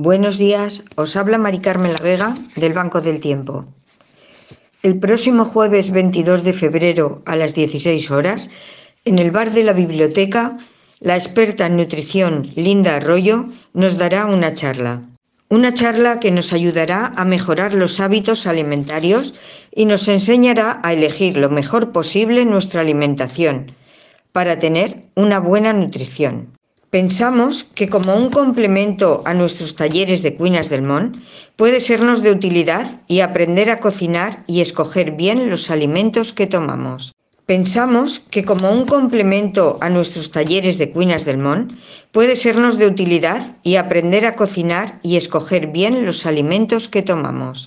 Buenos días, os habla Mari Carmen La Vega del Banco del Tiempo. El próximo jueves 22 de febrero a las 16 horas, en el bar de la biblioteca, la experta en nutrición Linda Arroyo nos dará una charla. Una charla que nos ayudará a mejorar los hábitos alimentarios y nos enseñará a elegir lo mejor posible nuestra alimentación para tener una buena nutrición. Pensamos que como un complemento a nuestros talleres de Cuinas del Mon, puede sernos de utilidad y aprender a cocinar y escoger bien los alimentos que tomamos. Pensamos que como un complemento a nuestros talleres de Cuinas del Mon, puede sernos de utilidad y aprender a cocinar y escoger bien los alimentos que tomamos.